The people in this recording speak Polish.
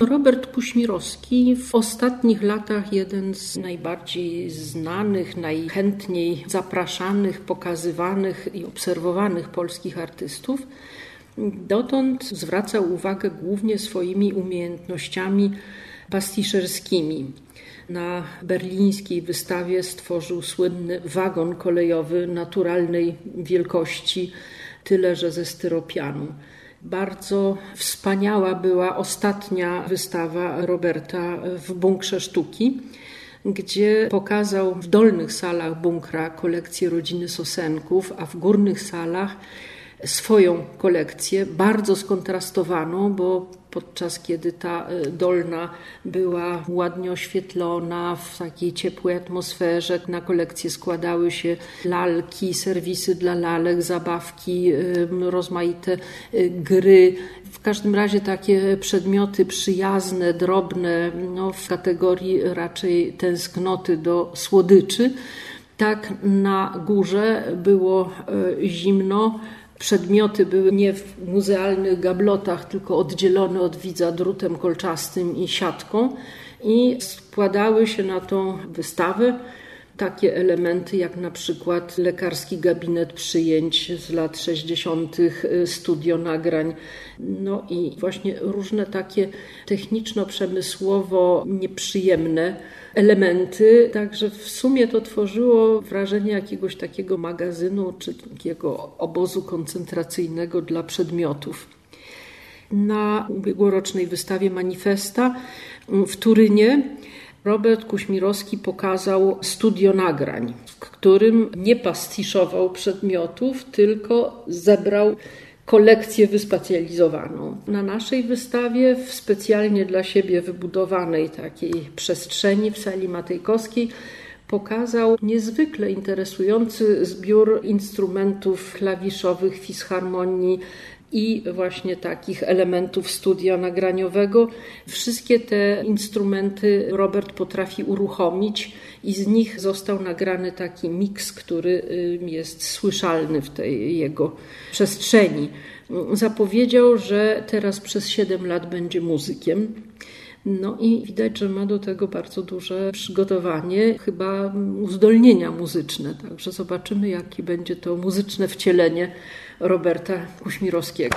Robert Kuśmirowski w ostatnich latach jeden z najbardziej znanych, najchętniej zapraszanych, pokazywanych i obserwowanych polskich artystów. Dotąd zwracał uwagę głównie swoimi umiejętnościami pastiszerskimi. Na berlińskiej wystawie stworzył słynny wagon kolejowy naturalnej wielkości, tyle że ze styropianu. Bardzo wspaniała była ostatnia wystawa Roberta w bunkrze sztuki, gdzie pokazał w dolnych salach bunkra kolekcję rodziny Sosenków, a w górnych salach swoją kolekcję, bardzo skontrastowaną, bo podczas kiedy ta e, dolna była ładnie oświetlona w takiej ciepłej atmosferze, na kolekcję składały się lalki, serwisy dla lalek, zabawki, rozmaite e, gry. W każdym razie takie przedmioty przyjazne, drobne, no, w kategorii raczej tęsknoty do słodyczy. Tak na górze było e, zimno Przedmioty były nie w muzealnych gablotach, tylko oddzielone od widza drutem kolczastym i siatką i składały się na tą wystawę takie elementy jak na przykład lekarski gabinet przyjęć z lat 60., studio nagrań, no i właśnie różne takie techniczno-przemysłowo nieprzyjemne elementy. Także w sumie to tworzyło wrażenie jakiegoś takiego magazynu czy takiego obozu koncentracyjnego dla przedmiotów. Na ubiegłorocznej wystawie Manifesta w Turynie Robert Kuśmirowski pokazał studio nagrań, w którym nie pastiszował przedmiotów, tylko zebrał kolekcję wyspecjalizowaną. Na naszej wystawie, w specjalnie dla siebie wybudowanej takiej przestrzeni w sali Matejkowskiej, pokazał niezwykle interesujący zbiór instrumentów klawiszowych, fisharmonii, i właśnie takich elementów studia nagraniowego. Wszystkie te instrumenty Robert potrafi uruchomić i z nich został nagrany taki miks, który jest słyszalny w tej jego przestrzeni. Zapowiedział, że teraz przez 7 lat będzie muzykiem. No i widać, że ma do tego bardzo duże przygotowanie, chyba uzdolnienia muzyczne. Także zobaczymy, jakie będzie to muzyczne wcielenie Roberta Kuśmirowskiego.